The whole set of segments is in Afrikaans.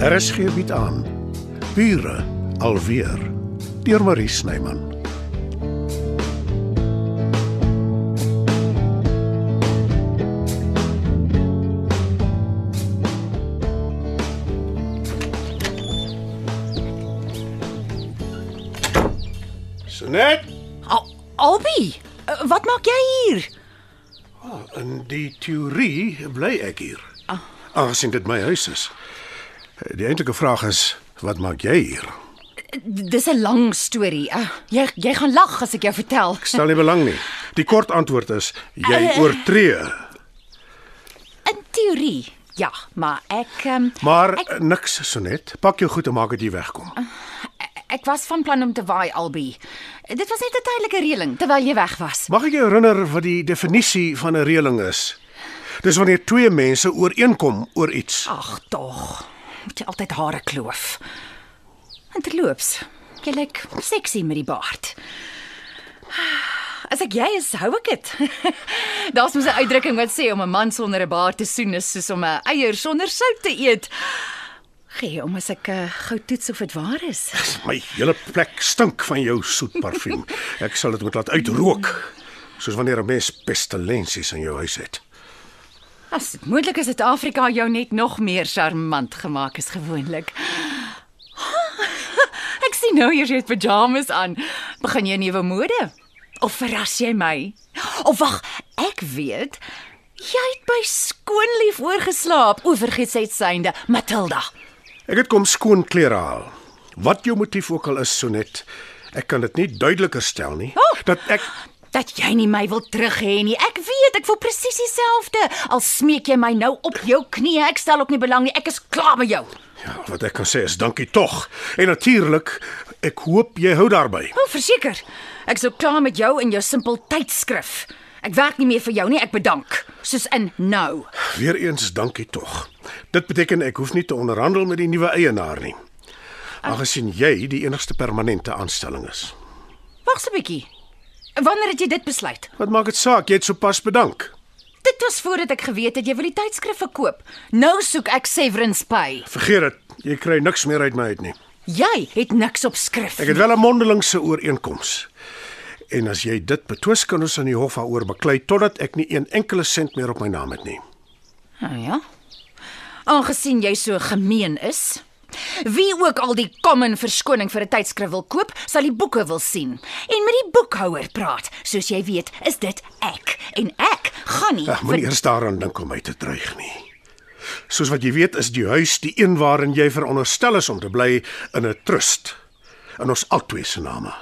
RSG bied aan Bure alweer deur Marie Snyman. Sonet, Al Albi, eh, wat maak jy hier? in die teorie bly ek hier. Aangesien dit my huis is. Die eintlike vraag is, wat maak jy hier? Dis 'n lang storie. Uh, jy jy gaan lag as ek jou vertel. Ek stel nie belang nie. Die kort antwoord is jy Eh. oortree. In teorie, ja, maar ek um, Maar ek, niks Sonet. Pak jou goed en maak dit hier wegkom. ek was van plan om te waai Albi. Dit was net 'n tydelike reëling terwyl jy weg was. Mag ek jou herinner wat die definisie van 'n reëling is? Dis wanneer twee mense ooreenkom oor iets. Ag tog. Moet jy altyd hare kloof. En terloops, jy lyk seksie met die baard. As ek jy is, hou ek dit. Daar's mos 'n uitdrukking wat sê om 'n man sonder 'n baard te soen is soos om 'n eier sonder sout te eet. Gee om as ek uh, gou toets of dit waar is. My hele plek stink van jou soet parfuum. Ek sal dit moet laat uitrook. Soos wanneer 'n mens pestilensies in jou huis het. As dit moontlik is dit Afrika jou net nog meer charmant gemaak as gewoonlik. Ek sien nou jy het pyjamas aan. Begin jy 'n nuwe mode? Of verras jy my? Of wag, ek weet. Jy het by skoonlief oorgeslaap. O, vergeet sy synde, Matilda. Ek het kom skoon klere haal. Wat jou motief ook al is, Sonet, ek kan dit nie duideliker stel nie. Oh! Dat ek Dat jy nie my wil terug hê nie. Ek weet, ek voel presies dieselfde. Al smeek jy my nou op jou knieë, ek stel ook nie belang nie. Ek is klaar met jou. ja, wat ek kan sê is dankie tog. En natuurlik, ek hoop jy hou daarby. O, verseker. Ek sou klaar met jou in jou simpel tydskrif. Ek werk nie meer vir jou nie, ek bedank. Soos in nou. Weereens dankie tog. Dit beteken ek hoef nie te onderhandel met die nuwe eienaar nie. Aangesien jy die enigste permanente aanstelling is. Wag 'n bietjie. Wanneer het jy dit besluit? Wat maak dit saak? Jy het sopas bedank. Dit was voordat ek geweet het jy wil die tydskrif verkoop. Nou soek ek severance pay. Vergeet dit. Jy kry niks meer uit my uit nie. Jy het niks op skrif. Ek het wel 'n mondelingse ooreenkoms. En as jy dit betwis kan ons aan die hof daaroor baklei totdat ek nie een enkele sent meer op my naam het nie. Nou ja. Aangesien jy so gemeen is, wie ook al die common verskoning vir 'n tydskrif wil koop, sal die boeke wil sien en met die boekhouer praat. Soos jy weet, is dit ek en ek gaan nie Ag, moenie eers daaraan dink om my te dreig nie. Soos wat jy weet, is die huis die een waarin jy veronderstel is om te bly in 'n trust in ons albei se name.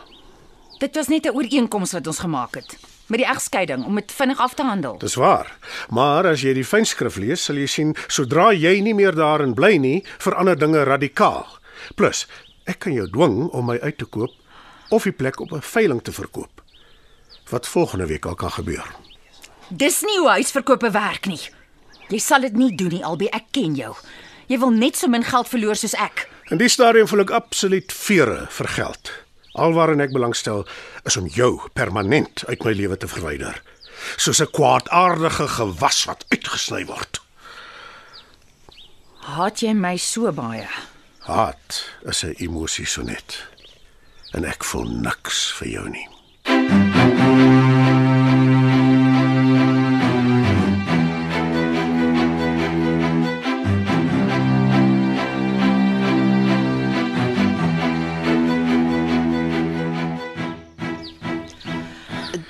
Dit was net 'n ooreenkoms wat ons gemaak het met die egskeiding om dit vinnig af te handel. Dis waar. Maar as jy die fynskrif lees, sal jy sien sodra jy nie meer daarin bly nie, verander dinge radikaal. Plus, ek kan jou dwing om my uit te koop of die plek op 'n veiling te verkoop. Wat volgende week al kan gebeur. Dis nie hoe huisverkope werk nie. Jy sal dit nie doen nie, Albie, ek ken jou. Jy wil net so min geld verloor soos ek. In die stadium voel ek absoluut vere vir geld. Alwaarin ek belangstel is om jou permanent uit my lewe te verwyder. Soos 'n kwaadaardige gewas wat uitgesny word. Haat jy my so baie? Haat is 'n emosie sonet. En ek voel niks vir jou nie.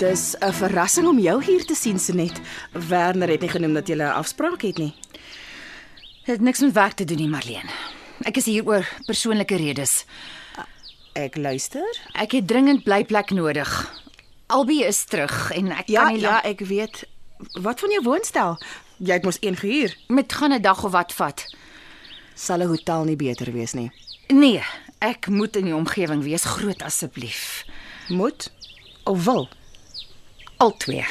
Dis 'n verrassing om jou hier te sien, Sonet. Werner het nie genoem dat jy 'n afspraak het nie. Dit het niks met werk te doen nie, Marlene. Ek is hier oor persoonlike redes. Ek luister. Ek het dringend blyplek nodig. Albie is terug en ek Ja, kan nie ja, lank ek weet. Wat van jou woonstel? Jy het mos een gehuur. met gaan 'n dag of wat vat. Sal 'n hotel nie beter wees nie. Nee, ek moet in die omgewing wees, groot asseblief. Moet of wil? Altwee.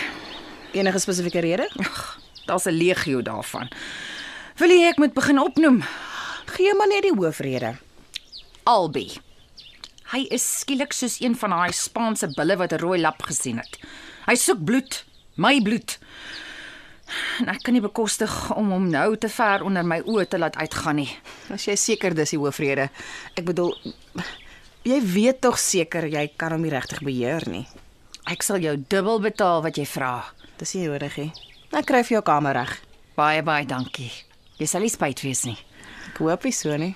Enige spesifieke rede? Daar's 'n legio daarvan. Wil jy ek moet begin opnoem? Gee maar net die hoofrede. Albie. Hy is skielik soos een van daai Spaanse bulle wat 'n rooi lap gesien het. Hy soek bloed, my bloed. En ek kan nie bekostig om hom nou te ver onder my oë te laat uitgaan nie. As jy seker dis die hoofrede. Ek bedoel jy weet tog seker jy kan hom nie regtig beheer nie. Ek sal jou dubbel betaal wat jy vra. Dis nie nodig nie. Ek kry vir jou kamer reg. Baie baie dankie. Jy sal nie spyt wees nie. Ek hoop nie so nie.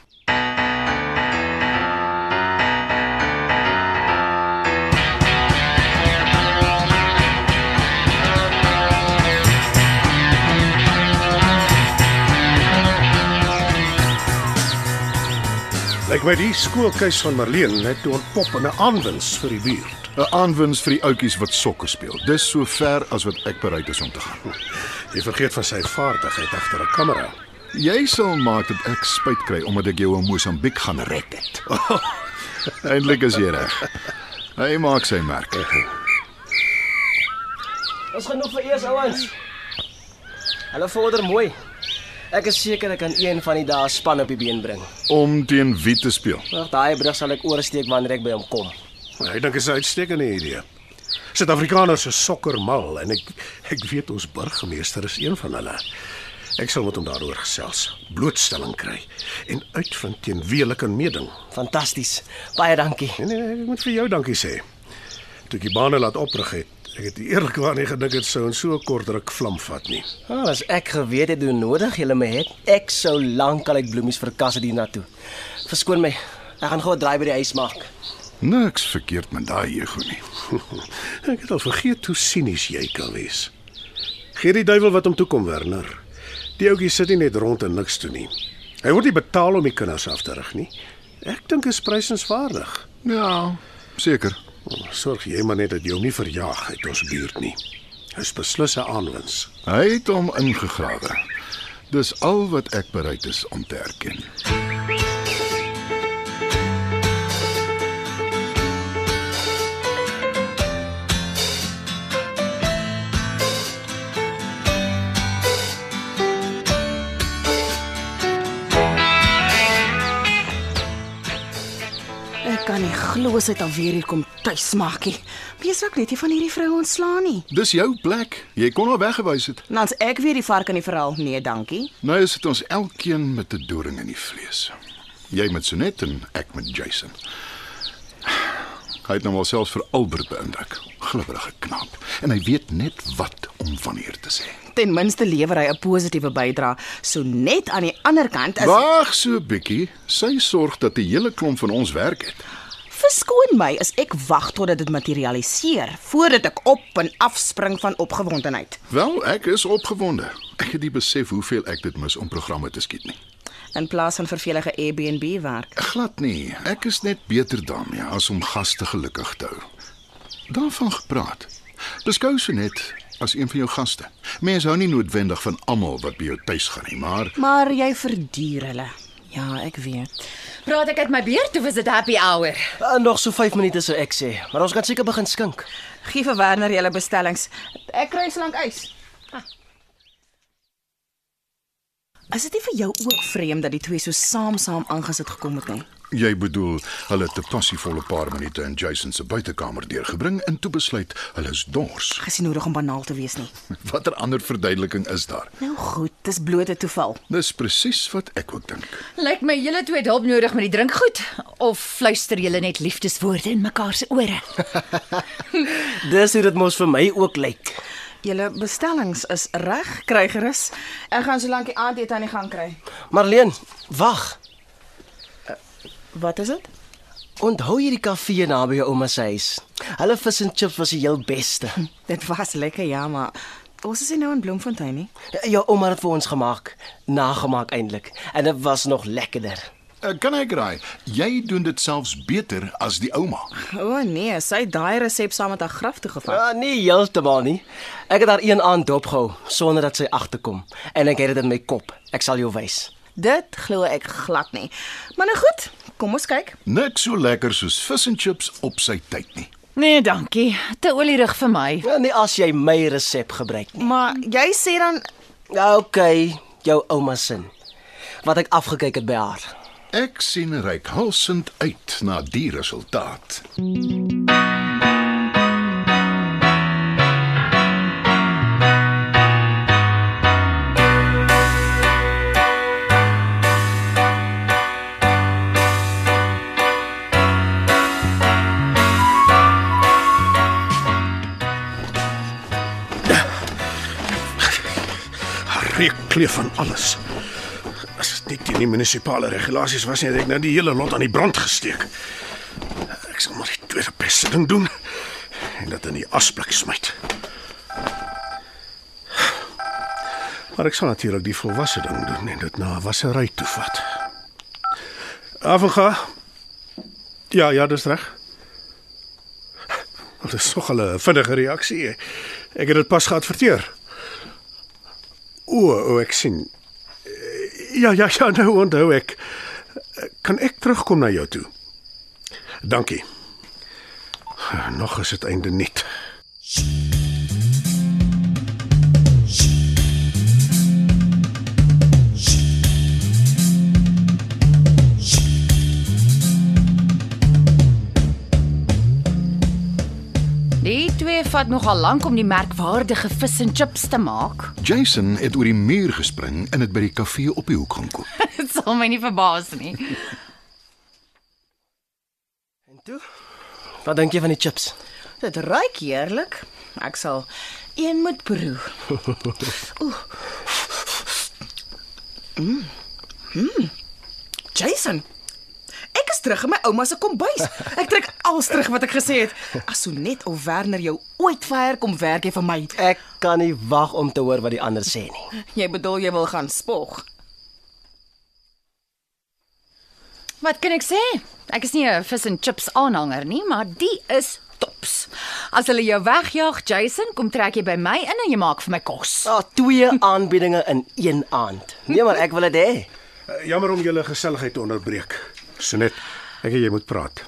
Lyk my die skoolkeis van Marleen het toe ontpop in 'n aanwins vir die buurt. 'n Aanwins vir die ouetjies wat sokker speel. Dis so ver as wat ek bereid is om te gaan. Jy vergeet van sy vaardigheid agter 'n kamera. Jy sal maak dat ek spyt kry omdat ek jou in Mosambiek gaan red het. Eindelik is jy reg. Hy maak sy merk. Ons genoeg vir eers ouens. Hulle vorder mooi. Ek is seker ek kan een van die dae span op die been bring. Om teen wie te speel? Wag, daai brug sal ek oorsteek wanneer ek by hom kom. Ek dink dit is 'n uitstekende idee. Suid-Afrikaners is sokkermal en ek ek weet ons burgemeester is een van hulle. Ek sal met hom daaroor gesels, blootstelling kry en uitvind teen wie hulle kan meeding. Fantasties. Baie dankie. Nee, nee, ek moet vir jou dankie sê. Toe ek die bane laat oprig het, ek het eerlikwaar nie gedink dit sou in so 'n kort ruk vlam vat nie. Ah, as ek geweet het hoe nodig julle my het, ek sou lankal uit bloemies verkas het hiernatoe. Verskoon my. Ek gaan gou 'n draai by die huis maak. Niks verkeerd met daai ego nie. Ek het al vergeet hoe sinies jy kan wees. Gee die duiwel wat hom toe kom, Werner. Die ouetjie sit nie net rond en niks doen nie. Hy word nie betaal om die kinders af te rig nie. Ek dink is prysenswaardig. Ja, seker. Sorg jy maar net dat jy hom nie verjaag uit ons buurt nie. Hy's beslis 'n aanwins. Hy het hom ingegrawe. Dis al wat ek bereid is om te erken. Sy het alweer hier kom tuis maak nie. Wees ek net nie van hierdie vrou ontslaan nie. Dis jou plek. Jy kon haar weggewys het. Dan as ek weer die vark in die verhaal. Nee, dankie. Nou is dit ons elkeen met 'n doring in die vlees. Jy met Sonet en ek met Jason. Hy het nou al selfs vir Albert beïndruk. Glibberige knaap. En hy weet net wat om wanneer te sê. Ten minste lewer hy 'n positiewe bydrae. So net aan die ander kant is Wag so 'n bietjie. Sy sorg dat die hele klomp van ons werk het. Verskoon my as ek wag totdat dit materialiseer voordat ek op en afspring van opgewondenheid. Wel, ek is opgewonde. Ek het nie besef hoeveel ek dit mis om programme te skiet nie. In plaas van vervelige Airbnb werk. Glad nie. Ek is net beter daarmee as om gaste gelukkig te hou. Daarvan gepraat. Beskou so net as een van jou gaste. Mense hou nie noodwendig van almal wat by jou tuis gaan nie, maar Maar jy verduur hulle. Ja, ek weet. Praat ek uit my beurt of is dit happy hour? Uh, nog so 5 minute sou ek sê, maar ons kan seker begin skink. Gee vir Werner julle bestellings. Ek kry slank ys. Is dit nie vir jou ook vreemd dat die twee so saam-saam aangesit gekom het nie? Jy bedoel hulle het 'n passievolle paar minute in Jason se buitekamer deurgebring en toe besluit hulle is dors. Gesien nodig om banaal te wees nie. Watter ander verduideliking is daar? Nou goed, dis blote toeval. Dis presies wat ek ook dink. Lyk my julle twee het hulp nodig met die drinkgoed of fluister julle net liefdeswoorde in mekaar se ore? Dis hoe dit mos vir my ook lyk. Julle bestellings is reg, kry gerus. Ek gaan solank die aandete aan die gang kry. Marleen, wag. Wat is dit? Onthou jy die kafee naby jou ouma se huis? Hulle vis en chips was die heel beste. Dit was lekker, ja, maar ons is nie nou in Bloemfontein nie. Jou ouma het vir ons gemaak, nagemaak eintlik, en dit was nog lekkerder. Uh, kan ek raai? Jy doen dit selfs beter as die ouma. O oh, nee, sy het daai resep saam met haar graf toe gevat. Ja, nee, heeltemal nie. Ek het haar een aand dopgehou sonder dat sy agterkom en ek het dit in my kop. Ek sal jou wys. Dit glo ek glad nie. Maar nou goed, kom ons kyk. Niks so lekker soos vis en chips op sy tyd nie. Nee, dankie. Te olierig vir my. Ja, nie as jy my resep gebruik nie. Maar jy sê dan OK, jou ouma se wat ek afgekyk het by haar. Ek sien reikhalsend uit na die resultaat. breek kleef van alles. As dit nie die munisipale regulasies was nie, het ek nou die hele lot aan die brand gesteek. Ek sal maar die tweede beste ding doen en dit in die asblik smyt. Maar ek sal natuurlik die volwasse ding doen en dit na 'n wassery toe vat. Afga. Ja, ja, dis reg. Dit is nog 'n vinnige reaksie. Ek het dit pas geadverteer. O, o, ek sien. Ja, ja, ja, nou onthou ek. Kan ek terugkom na jou toe? Dankie. Nog is dit einde niet. Vat nogal lank om die merkwaardige vis en chips te maak. Jason het oor die muur gespring en dit by die kafee op die hoek gaan koop. Dit sal my nie verbaas nie. En toe? Wat dink jy van die chips? Dit ruik heerlik. Ek sal een moet proe. Ooh. Mm. Mm. Jason. Terug in my ouma se kombuis. Ek trek alles terug wat ek gesê het. As so net of Werner jou ooit ver kom werk jy vir my. Ek kan nie wag om te hoor wat die ander sê nie. Jy bedoel jy wil gaan spog. Wat kan ek sê? Ek is nie 'n vis en chips aanhanger nie, maar die is tops. As hulle jou wegjaag, Jason, kom trek jy by my in en jy maak vir my kos. Daar oh, twee aanbiedinge in een aand. Nee, maar ek wil dit hê. Uh, jammer om julle geselligheid te onderbreek. Sonet, ek jy moet praat.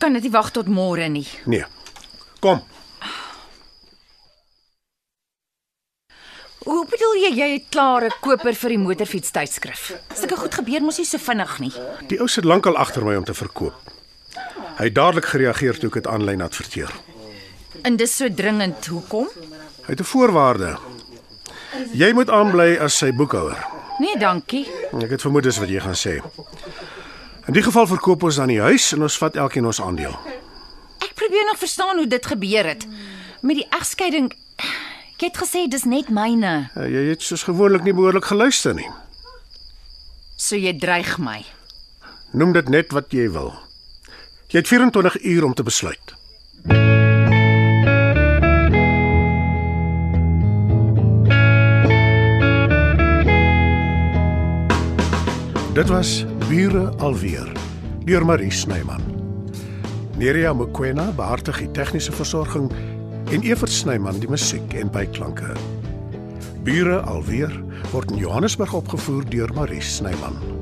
Kan dit nie wag tot môre nie. Nee. Kom. Hoe bedoel jy jy het klaar 'n koper vir die motorfiets tydskrif? Sulke goed gebeur mos nie so vinnig nie. Die ou sit lankal agter my om te verkoop. Hy het dadelik gereageer toe ek dit aanlyn adverteer. En dis so dringend. Hoekom? Hy het 'n voorwaarde. Jy moet aanbly as sy boekhouer. Nee, dankie. Ek het vermoed dis wat jy gaan sê. In die geval verkoop ons dan die huis en ons vat elkeen ons aandeel. Ek probeer nog verstaan hoe dit gebeur het. Met die egskeiding Jy het gesê dis net myne. Uh, jy het soos gewoonlik nie behoorlik geluister nie. So jy dreig my. Noem dit net wat jy wil. Jy het 24 uur om te besluit. Dit was Bure alweer deur Marie Snyman. Nerea Mkwena behartig die tegniese versorging en Evert Snyman die musiek en byklanke. Bure alweer word in Johannesburg opgevoer deur Marie Snyman.